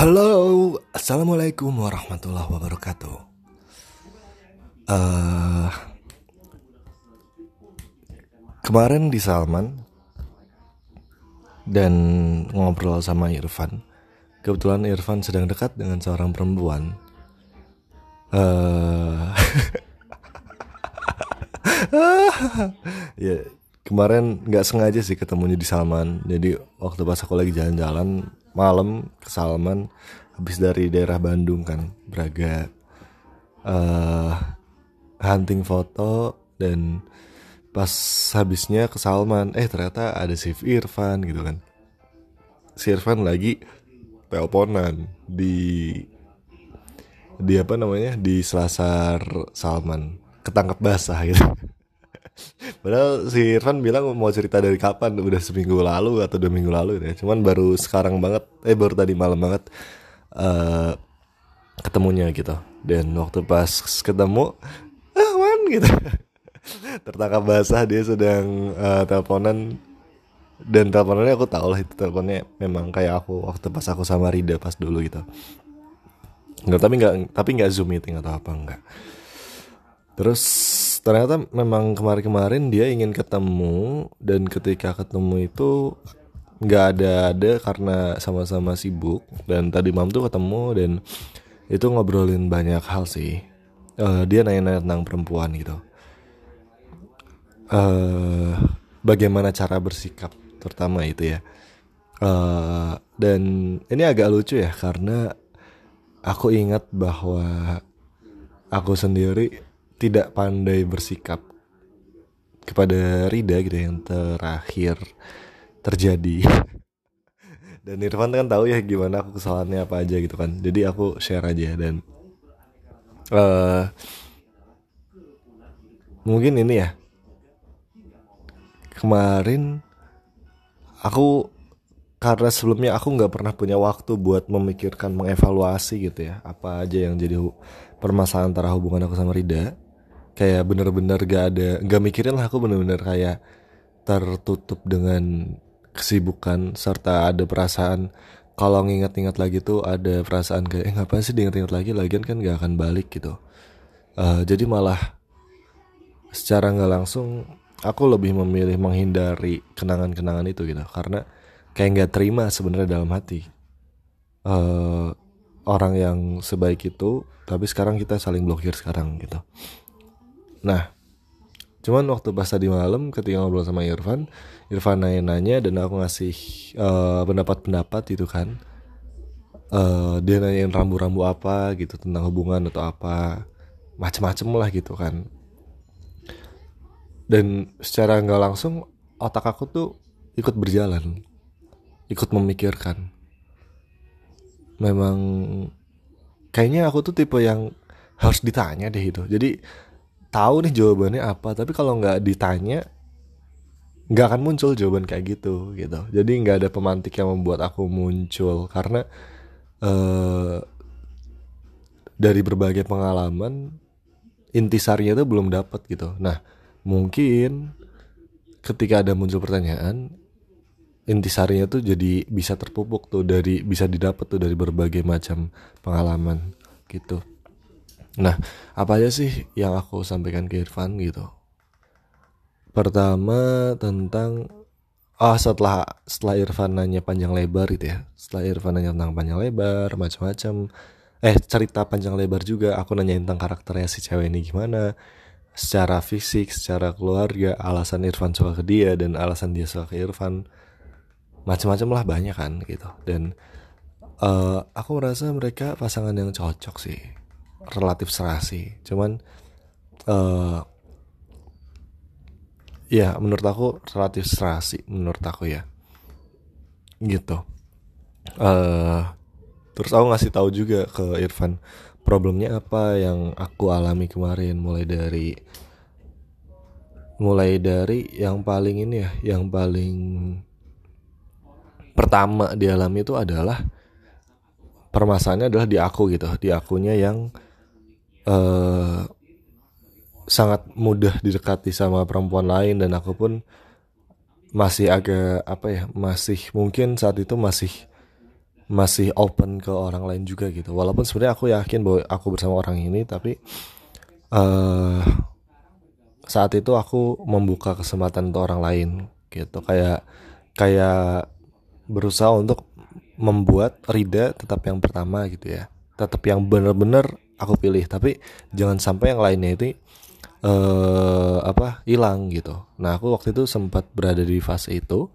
Halo, assalamualaikum warahmatullahi wabarakatuh. Uh, kemarin di Salman dan ngobrol sama Irfan. Kebetulan Irfan sedang dekat dengan seorang perempuan. Uh, ya kemarin nggak sengaja sih ketemunya di Salman. Jadi waktu pas aku lagi jalan-jalan malam ke Salman habis dari daerah Bandung kan Braga. Uh, hunting foto dan pas habisnya ke Salman eh ternyata ada si Irfan gitu kan. Si Irfan lagi teleponan di di apa namanya di Selasar Salman. Ketangkap basah gitu Padahal si Irfan bilang mau cerita dari kapan? Udah seminggu lalu atau dua minggu lalu ya Cuman baru sekarang banget Eh baru tadi malam banget uh, Ketemunya gitu. Dan waktu pas ketemu Ah man gitu. Tertangkap basah dia sedang uh, teleponan. Dan teleponannya aku tau lah itu teleponnya Memang kayak aku waktu pas aku sama Rida pas dulu gitu. Enggak, tapi nggak tapi nggak zoom meeting atau apa enggak. Terus ternyata memang kemarin-kemarin dia ingin ketemu dan ketika ketemu itu nggak ada ada karena sama-sama sibuk dan tadi malam tuh ketemu dan itu ngobrolin banyak hal sih. Uh, dia nanya-nanya tentang perempuan gitu. Uh, bagaimana cara bersikap terutama itu ya. Uh, dan ini agak lucu ya karena aku ingat bahwa aku sendiri tidak pandai bersikap kepada Rida gitu yang terakhir terjadi. Dan Irfan kan tahu ya gimana aku kesalahannya apa aja gitu kan. Jadi aku share aja dan uh, mungkin ini ya. Kemarin aku karena sebelumnya aku nggak pernah punya waktu buat memikirkan mengevaluasi gitu ya apa aja yang jadi permasalahan antara hubungan aku sama Rida kayak bener-bener gak ada gak mikirin lah aku bener-bener kayak tertutup dengan kesibukan serta ada perasaan. Kalau nginget-inget lagi tuh ada perasaan kayak eh ngapain sih diinget-inget lagi? Lagian kan gak akan balik gitu. Uh, jadi malah secara nggak langsung aku lebih memilih menghindari kenangan-kenangan itu gitu. Karena kayak nggak terima sebenarnya dalam hati. Uh, orang yang sebaik itu tapi sekarang kita saling blokir sekarang gitu Nah, cuman waktu pas tadi malam ketika ngobrol sama Irfan, Irfan nanya-nanya dan aku ngasih uh, pendapat-pendapat itu kan. Uh, dia nanyain rambu-rambu apa gitu tentang hubungan atau apa. Macem-macem lah gitu kan. Dan secara nggak langsung otak aku tuh ikut berjalan. Ikut memikirkan. Memang kayaknya aku tuh tipe yang harus ditanya deh itu jadi tahu nih jawabannya apa tapi kalau nggak ditanya nggak akan muncul jawaban kayak gitu gitu. Jadi nggak ada pemantik yang membuat aku muncul karena uh, dari berbagai pengalaman intisarinya itu belum dapat gitu. Nah mungkin ketika ada muncul pertanyaan intisarinya tuh jadi bisa terpupuk tuh dari bisa didapat tuh dari berbagai macam pengalaman gitu Nah, apa aja sih yang aku sampaikan ke Irfan gitu? Pertama tentang ah oh, setelah setelah Irfan nanya panjang lebar gitu ya. Setelah Irfan nanya tentang panjang lebar, macam-macam. Eh, cerita panjang lebar juga aku nanya tentang karakternya si cewek ini gimana. Secara fisik, secara keluarga, alasan Irfan suka ke dia dan alasan dia suka ke Irfan. Macam-macam lah banyak kan gitu. Dan uh, aku merasa mereka pasangan yang cocok sih relatif serasi cuman uh, ya menurut aku relatif serasi menurut aku ya. Gitu. Uh, terus aku ngasih tahu juga ke Irfan problemnya apa yang aku alami kemarin mulai dari mulai dari yang paling ini ya yang paling pertama dialami itu adalah permasalahannya adalah di aku gitu di akunya yang uh, sangat mudah didekati sama perempuan lain dan aku pun masih agak apa ya masih mungkin saat itu masih masih open ke orang lain juga gitu. Walaupun sebenarnya aku yakin bahwa aku bersama orang ini tapi uh, saat itu aku membuka kesempatan untuk orang lain gitu. Kayak kayak berusaha untuk membuat Rida tetap yang pertama gitu ya. Tetap yang bener-bener aku pilih tapi jangan sampai yang lainnya itu uh, apa hilang gitu. Nah aku waktu itu sempat berada di fase itu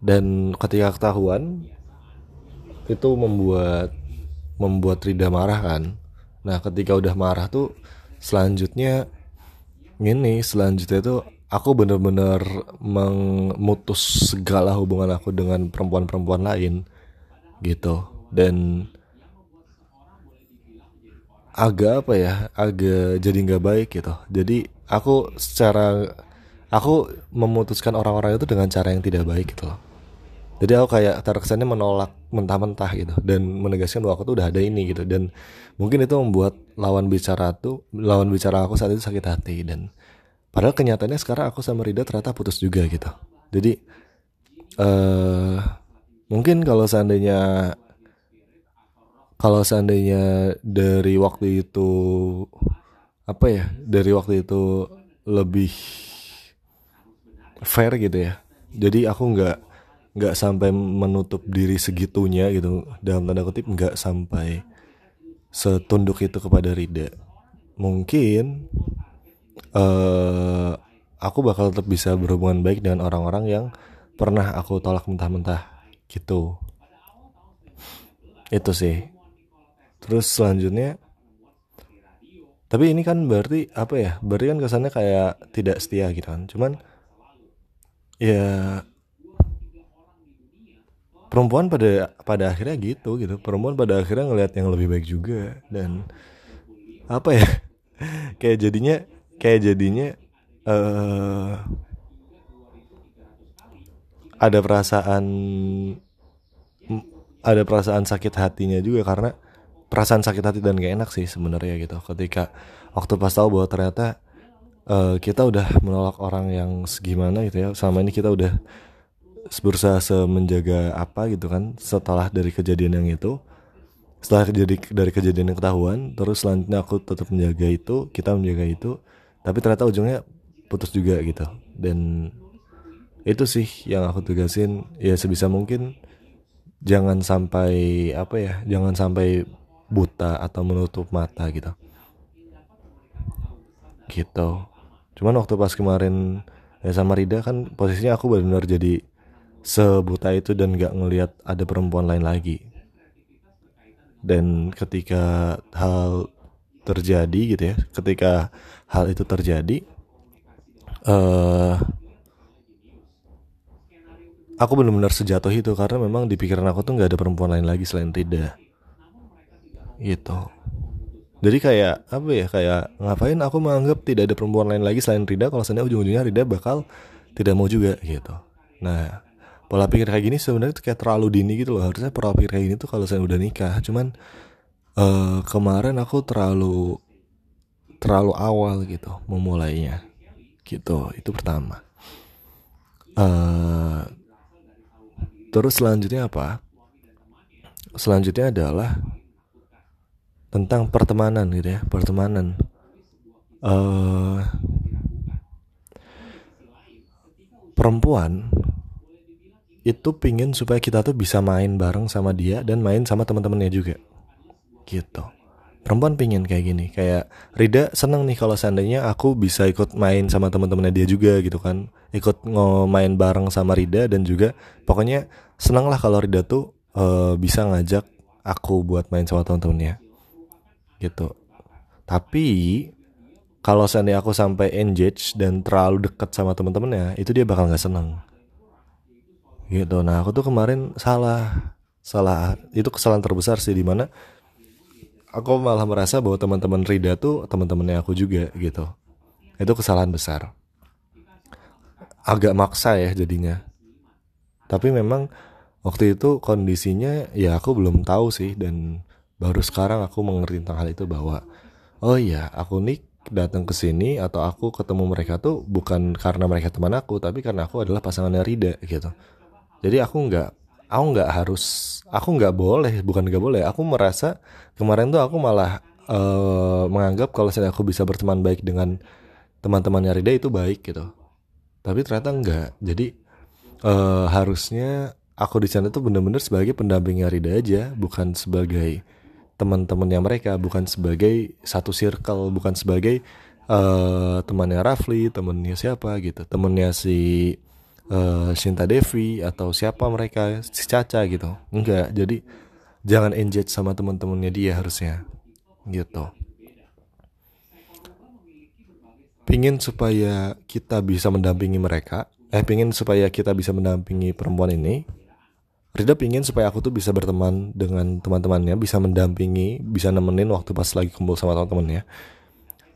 dan ketika ketahuan itu membuat membuat Rida marah kan. Nah ketika udah marah tuh selanjutnya ini selanjutnya itu aku bener-bener memutus segala hubungan aku dengan perempuan-perempuan lain gitu. Dan agak apa ya agak jadi nggak baik gitu. Jadi aku secara aku memutuskan orang-orang itu dengan cara yang tidak baik gitu loh. Jadi aku kayak terkesannya menolak mentah-mentah gitu. Dan menegaskan bahwa aku tuh udah ada ini gitu. Dan mungkin itu membuat lawan bicara tuh lawan bicara aku saat itu sakit hati. Dan padahal kenyataannya sekarang aku sama Rida ternyata putus juga gitu. Jadi uh, mungkin kalau seandainya kalau seandainya dari waktu itu apa ya dari waktu itu lebih fair gitu ya. Jadi aku nggak nggak sampai menutup diri segitunya gitu dalam tanda kutip nggak sampai setunduk itu kepada Rida. Mungkin uh, aku bakal tetap bisa berhubungan baik dengan orang-orang yang pernah aku tolak mentah-mentah gitu. Itu sih terus selanjutnya tapi ini kan berarti apa ya? Berarti kan kesannya kayak tidak setia gitu kan? Cuman ya perempuan pada pada akhirnya gitu gitu. Perempuan pada akhirnya ngelihat yang lebih baik juga dan apa ya? Kayak jadinya kayak jadinya uh, ada perasaan ada perasaan sakit hatinya juga karena perasaan sakit hati dan gak enak sih sebenarnya gitu. Ketika waktu pas tahu bahwa ternyata uh, kita udah menolak orang yang segimana gitu ya selama ini kita udah berusaha semenjaga apa gitu kan setelah dari kejadian yang itu setelah kejadi dari kejadian yang ketahuan terus selanjutnya aku tetap menjaga itu kita menjaga itu tapi ternyata ujungnya putus juga gitu. Dan itu sih yang aku tugasin ya sebisa mungkin jangan sampai apa ya jangan sampai buta atau menutup mata gitu. Gitu. Cuman waktu pas kemarin ya sama Rida kan posisinya aku benar-benar jadi sebuta itu dan gak ngelihat ada perempuan lain lagi. Dan ketika hal terjadi gitu ya ketika hal itu terjadi uh, aku benar-benar sejatuh itu karena memang di pikiran aku tuh nggak ada perempuan lain lagi selain Rida gitu. Jadi kayak apa ya kayak ngapain aku menganggap tidak ada perempuan lain lagi selain Rida kalau seandainya ujung-ujungnya Rida bakal tidak mau juga gitu. Nah pola pikir kayak gini sebenarnya tuh kayak terlalu dini gitu loh. Harusnya pola pikir kayak gini tuh kalau saya udah nikah. Cuman uh, kemarin aku terlalu terlalu awal gitu memulainya. Gitu itu pertama. Uh, terus selanjutnya apa? Selanjutnya adalah tentang pertemanan gitu ya pertemanan. Uh, perempuan itu pingin supaya kita tuh bisa main bareng sama dia dan main sama teman-temannya juga. Gitu. Perempuan pingin kayak gini. Kayak Rida seneng nih kalau seandainya aku bisa ikut main sama teman-temannya dia juga gitu kan. Ikut main bareng sama Rida dan juga pokoknya seneng lah kalau Rida tuh uh, bisa ngajak aku buat main sama teman-temannya gitu. Tapi kalau seandainya aku sampai engage dan terlalu dekat sama teman-temannya itu dia bakal nggak seneng. Gitu. Nah aku tuh kemarin salah. Salah. Itu kesalahan terbesar sih di mana aku malah merasa bahwa teman-teman Rida tuh teman-temannya aku juga gitu. Itu kesalahan besar. Agak maksa ya jadinya. Tapi memang waktu itu kondisinya ya aku belum tahu sih dan baru sekarang aku mengerti tentang hal itu bahwa oh iya aku nih datang ke sini atau aku ketemu mereka tuh bukan karena mereka teman aku tapi karena aku adalah pasangannya Rida gitu. Jadi aku nggak aku nggak harus aku nggak boleh bukan nggak boleh aku merasa kemarin tuh aku malah uh, menganggap kalau saya aku bisa berteman baik dengan teman-temannya Rida itu baik gitu. Tapi ternyata enggak jadi uh, harusnya aku di sana tuh bener-bener sebagai pendampingnya Rida aja bukan sebagai teman-temannya mereka bukan sebagai satu circle bukan sebagai uh, temannya Rafli temannya siapa gitu temannya si uh, Shinta Devi atau siapa mereka si Caca gitu. Enggak jadi jangan engage sama teman-temannya dia harusnya gitu. Pingin supaya kita bisa mendampingi mereka eh pingin supaya kita bisa mendampingi perempuan ini Rida pingin supaya aku tuh bisa berteman dengan teman-temannya bisa mendampingi bisa nemenin waktu pas lagi kumpul sama teman-temannya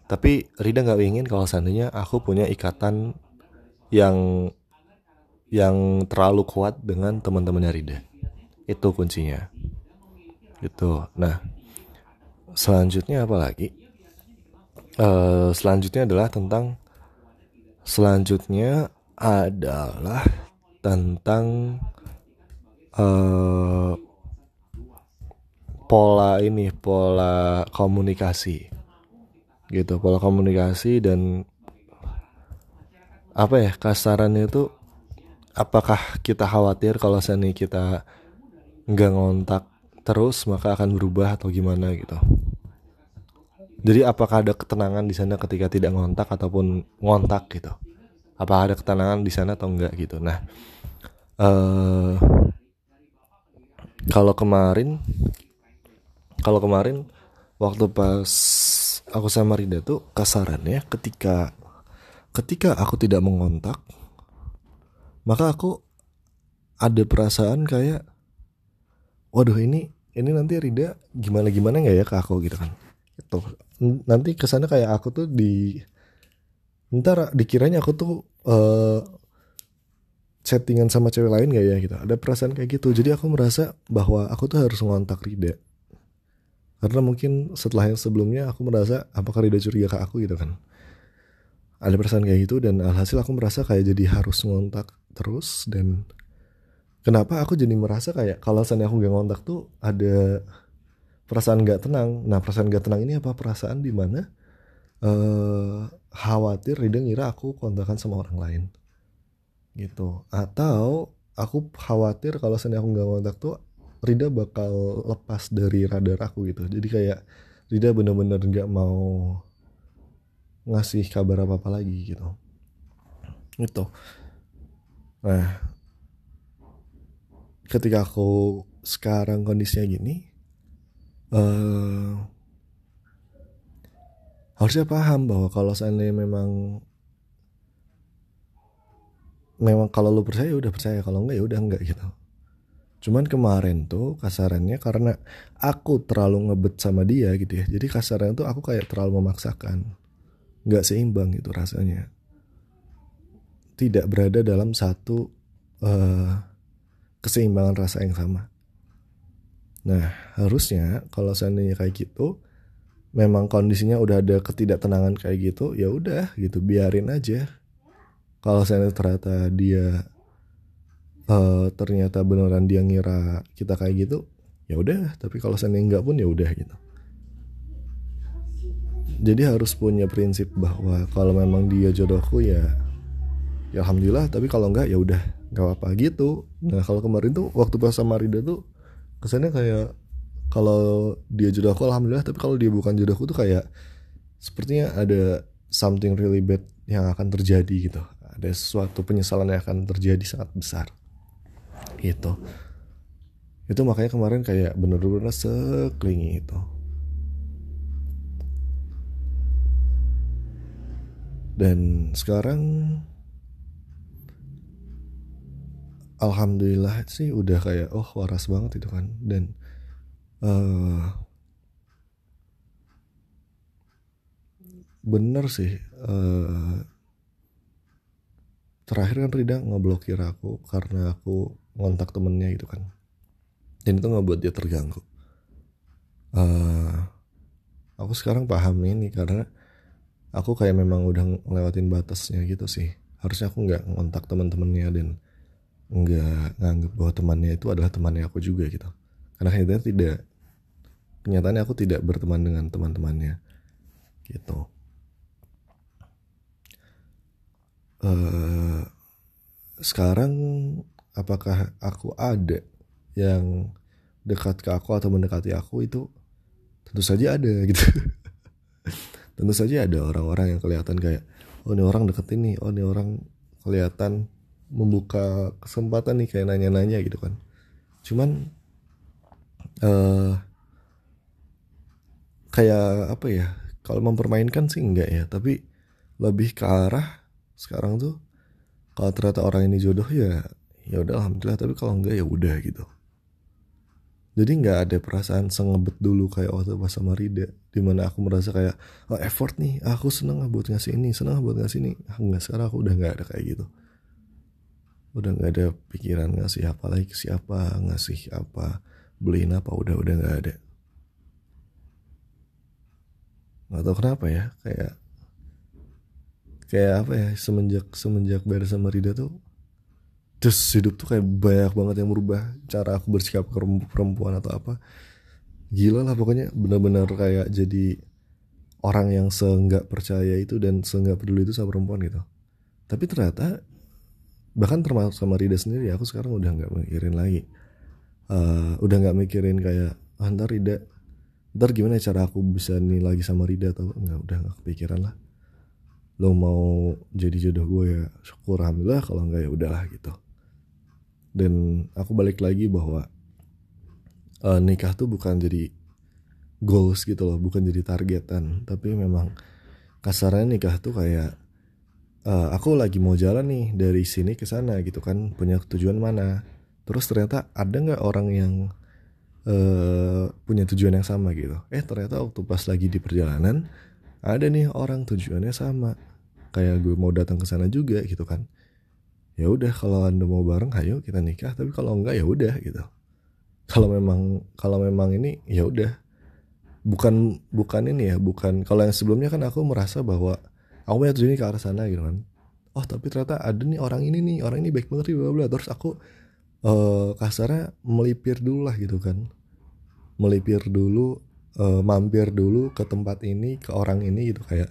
tapi Rida nggak ingin kalau seandainya aku punya ikatan yang yang terlalu kuat dengan teman-temannya Rida. Itu kuncinya. Itu. Nah, selanjutnya apa lagi? Uh, selanjutnya adalah tentang selanjutnya adalah tentang uh, pola ini pola komunikasi gitu. Pola komunikasi dan apa ya kasarannya itu apakah kita khawatir kalau seni kita nggak ngontak terus maka akan berubah atau gimana gitu? Jadi apakah ada ketenangan di sana ketika tidak ngontak ataupun ngontak gitu? Apa ada ketenangan di sana atau enggak gitu? Nah uh, kalau kemarin kalau kemarin waktu pas aku sama Rida tuh kasarannya ketika ketika aku tidak mengontak maka aku ada perasaan kayak waduh ini ini nanti Rida gimana gimana nggak ya ke aku? Gitu kan. Itu nanti ke sana kayak aku tuh di ntar dikiranya aku tuh uh, settingan sama cewek lain gak ya gitu. Ada perasaan kayak gitu. Jadi aku merasa bahwa aku tuh harus ngontak Rida. Karena mungkin setelah yang sebelumnya aku merasa apakah Rida curiga ke aku? gitu kan. Ada perasaan kayak gitu dan alhasil aku merasa kayak jadi harus ngontak terus dan kenapa aku jadi merasa kayak kalau misalnya aku gak ngontak tuh ada perasaan gak tenang. Nah perasaan gak tenang ini apa? Perasaan di mana uh, eh, khawatir Rida ngira aku kontakan sama orang lain gitu. Atau aku khawatir kalau misalnya aku gak ngontak tuh Rida bakal lepas dari radar aku gitu. Jadi kayak Rida bener-bener gak mau ngasih kabar apa apa lagi gitu. Gitu. Nah, ketika aku sekarang kondisinya gini, uh, harusnya paham bahwa kalau seandainya memang memang kalau lu percaya ya udah percaya. Kalau enggak ya udah enggak gitu. Cuman kemarin tuh kasarannya karena aku terlalu ngebet sama dia gitu ya. Jadi kasarannya tuh aku kayak terlalu memaksakan. Nggak seimbang gitu rasanya. Tidak berada dalam satu uh, keseimbangan rasa yang sama. Nah, harusnya kalau seandainya kayak gitu, memang kondisinya udah ada ketidaktenangan kayak gitu, ya udah gitu, biarin aja. Kalau seandainya ternyata dia uh, ternyata beneran dia ngira kita kayak gitu, ya udah. Tapi kalau seandainya enggak pun ya udah gitu. Jadi harus punya prinsip bahwa kalau memang dia jodohku ya ya alhamdulillah tapi kalau enggak ya udah nggak apa-apa gitu nah kalau kemarin tuh waktu pas sama Rida tuh kesannya kayak kalau dia jodohku alhamdulillah tapi kalau dia bukan jodohku tuh kayak sepertinya ada something really bad yang akan terjadi gitu ada sesuatu penyesalan yang akan terjadi sangat besar. Gitu. Itu makanya kemarin kayak bener-bener seklingi itu. Dan sekarang alhamdulillah sih udah kayak oh waras banget itu kan. Dan uh, bener sih uh, terakhir kan Rida ngeblokir aku karena aku ngontak temennya gitu kan. Dan itu nggak buat dia terganggu. Uh, aku sekarang paham ini karena aku kayak memang udah ngelewatin batasnya gitu sih. Harusnya aku nggak ngontak teman-temannya dan nggak nganggap bahwa temannya itu adalah temannya aku juga gitu. Karena kenyataannya tidak kenyataannya aku tidak berteman dengan teman-temannya gitu uh, sekarang apakah aku ada yang dekat ke aku atau mendekati aku itu tentu saja ada gitu. Tentu saja ada orang-orang yang kelihatan kayak oh ini orang deket ini oh ini orang kelihatan membuka kesempatan nih kayak nanya-nanya gitu kan. Cuman uh, kayak apa ya kalau mempermainkan sih enggak ya tapi lebih ke arah sekarang tuh kalau ternyata orang ini jodoh ya ya udah alhamdulillah. Tapi kalau enggak ya udah gitu. Jadi nggak ada perasaan sengebet dulu kayak waktu pas sama Rida di mana aku merasa kayak oh, effort nih. Aku seneng buat ngasih ini seneng buat ngasih ini. Enggak. Sekarang aku udah nggak ada kayak gitu. Udah nggak ada pikiran ngasih apa lagi ke siapa ngasih apa beliin apa udah udah nggak ada. Nggak tahu kenapa ya kayak kayak apa ya semenjak semenjak beres sama Rida tuh terus hidup tuh kayak banyak banget yang merubah cara aku bersikap ke perempuan atau apa. Gila lah pokoknya benar-benar kayak jadi orang yang seenggak percaya itu dan seenggak peduli itu sama perempuan gitu. Tapi ternyata bahkan termasuk sama Rida sendiri aku sekarang udah nggak mikirin lagi. Uh, udah nggak mikirin kayak ah, ntar Rida ntar gimana cara aku bisa nih lagi sama Rida atau nggak udah nggak kepikiran lah lo mau jadi jodoh gue ya syukur alhamdulillah kalau enggak ya udahlah gitu. Dan aku balik lagi bahwa uh, nikah tuh bukan jadi goals gitu loh bukan jadi targetan. Tapi memang kasarnya nikah tuh kayak uh, aku lagi mau jalan nih dari sini ke sana gitu kan punya tujuan mana. Terus ternyata ada nggak orang yang uh, punya tujuan yang sama gitu? Eh ternyata waktu pas lagi di perjalanan ada nih orang tujuannya sama kayak gue mau datang ke sana juga gitu kan. Ya udah kalau anda mau bareng ayo kita nikah. Tapi kalau enggak ya udah gitu. Kalau memang kalau memang ini ya udah. Bukan bukan ini ya bukan. Kalau yang sebelumnya kan aku merasa bahwa aku punya tujuan ke arah sana gitu kan. Oh tapi ternyata ada nih orang ini nih orang ini baik banget nih bla terus aku uh, kasarnya melipir dulu lah gitu kan. Melipir dulu uh, mampir dulu ke tempat ini ke orang ini gitu. Kayak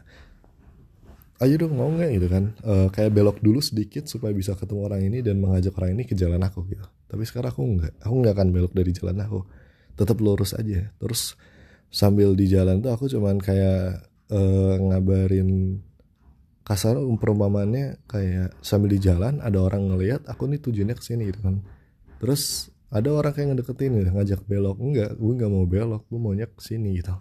ayo dong mau nggak? Gitu kan. Uh, kayak belok dulu sedikit supaya bisa ketemu orang ini dan mengajak orang ini ke jalan aku gitu. Tapi sekarang aku nggak aku nggak akan belok dari jalan aku. Tetap lurus aja. Terus sambil di jalan tuh aku cuman kayak uh, ngabarin kasar perumpamannya kayak sambil di jalan ada orang ngelihat aku nih tujuannya ke sini gitu kan. Terus ada orang kayak ngedeketin gitu, ngajak belok. Enggak gue nggak mau belok gue maunya ke sini gitu.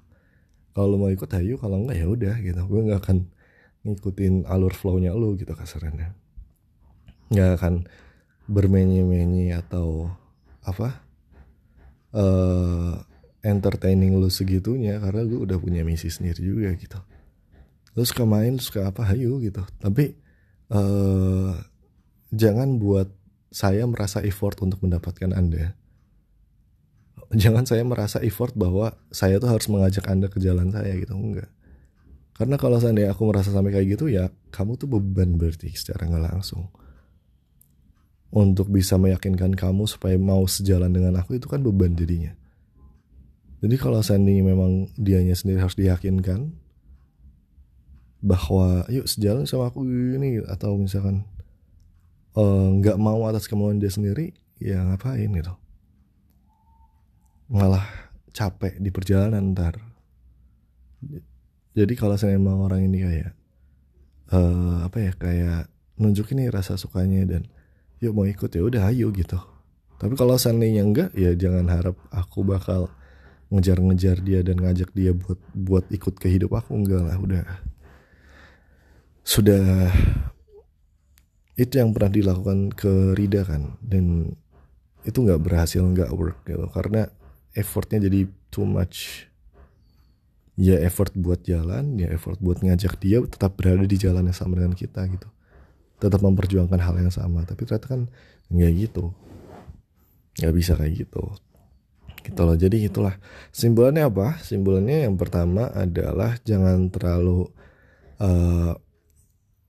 Kalau mau ikut ayo. Kalau enggak ya udah gitu. Gue nggak akan ngikutin alur flownya lu gitu kasarannya nggak akan bermenye-menye atau apa uh, entertaining lu segitunya karena gue udah punya misi sendiri juga gitu lu suka main lu suka apa ayo gitu tapi uh, jangan buat saya merasa effort untuk mendapatkan Anda. Jangan saya merasa effort bahwa saya tuh harus mengajak Anda ke jalan saya gitu, enggak. Karena kalau seandainya aku merasa sampai kayak gitu ya, kamu tuh beban berarti secara nggak langsung. Untuk bisa meyakinkan kamu supaya mau sejalan dengan aku itu kan beban jadinya. Jadi kalau seandainya memang dianya sendiri harus diyakinkan bahwa yuk sejalan sama aku ini atau misalkan Eh, nggak uh, mau atas kemauan dia sendiri ya ngapain gitu malah capek di perjalanan ntar jadi kalau saya emang orang ini kayak uh, apa ya kayak nunjukin nih rasa sukanya dan yuk mau ikut ya udah ayo gitu. Tapi kalau seandainya enggak ya jangan harap aku bakal ngejar-ngejar dia dan ngajak dia buat buat ikut ke hidup aku enggak lah udah. Sudah itu yang pernah dilakukan ke Rida kan dan itu nggak berhasil nggak work gitu. Karena effortnya jadi too much ya effort buat jalan ya effort buat ngajak dia tetap berada di jalan yang sama dengan kita gitu. Tetap memperjuangkan hal yang sama tapi ternyata kan nggak gitu. Nggak bisa kayak gitu. Gitu loh. Jadi itulah. Simbolnya apa? Simbolnya yang pertama adalah jangan terlalu uh,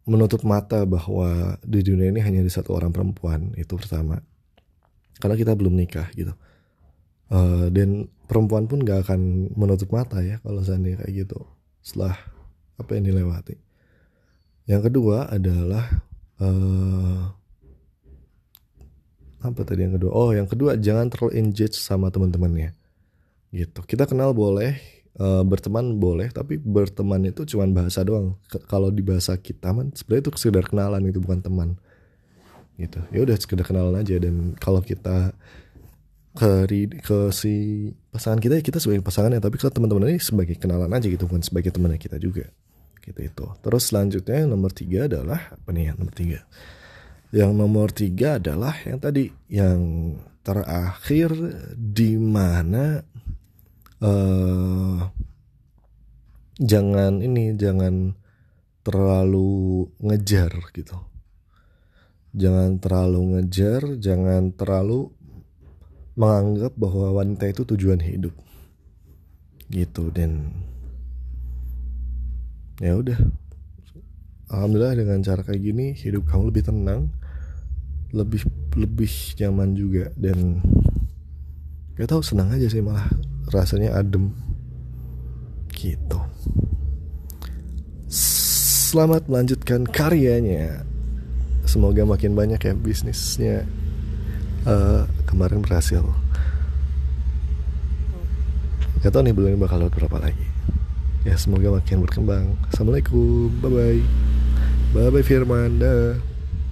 menutup mata bahwa di dunia ini hanya ada satu orang perempuan. Itu pertama. Karena kita belum nikah gitu uh, dan perempuan pun gak akan menutup mata ya kalau seandainya kayak gitu setelah apa yang dilewati. Yang kedua adalah uh, apa tadi yang kedua? Oh yang kedua jangan terlalu engage sama teman-temannya. Gitu. Kita kenal boleh uh, berteman boleh tapi berteman itu cuma bahasa doang. Kalau di bahasa kita man sebenarnya itu sekedar kenalan itu bukan teman. Gitu. Ya udah sekedar kenalan aja. Dan kalau kita ke ke si pasangan kita ya kita sebagai pasangannya tapi kalau teman-teman ini sebagai kenalan aja gitu bukan sebagai temannya kita juga. Gitu itu. Terus selanjutnya yang nomor tiga adalah apa nih yang nomor tiga? Yang nomor tiga adalah yang tadi yang terakhir di mana uh, jangan ini jangan terlalu ngejar gitu. Jangan terlalu ngejar jangan terlalu menganggap bahwa wanita itu tujuan hidup. Gitu dan ya udah. Alhamdulillah dengan cara kayak gini hidup kamu lebih tenang lebih lebih nyaman juga dan gak tau senang aja sih malah rasanya adem. Gitu. Selamat melanjutkan karyanya. Semoga makin banyak ya bisnisnya. Uh, kemarin berhasil. Gak tau nih bulan ini bakal lewat berapa lagi. Ya semoga makin berkembang. Assalamualaikum. Bye bye bye bye Firman. Dah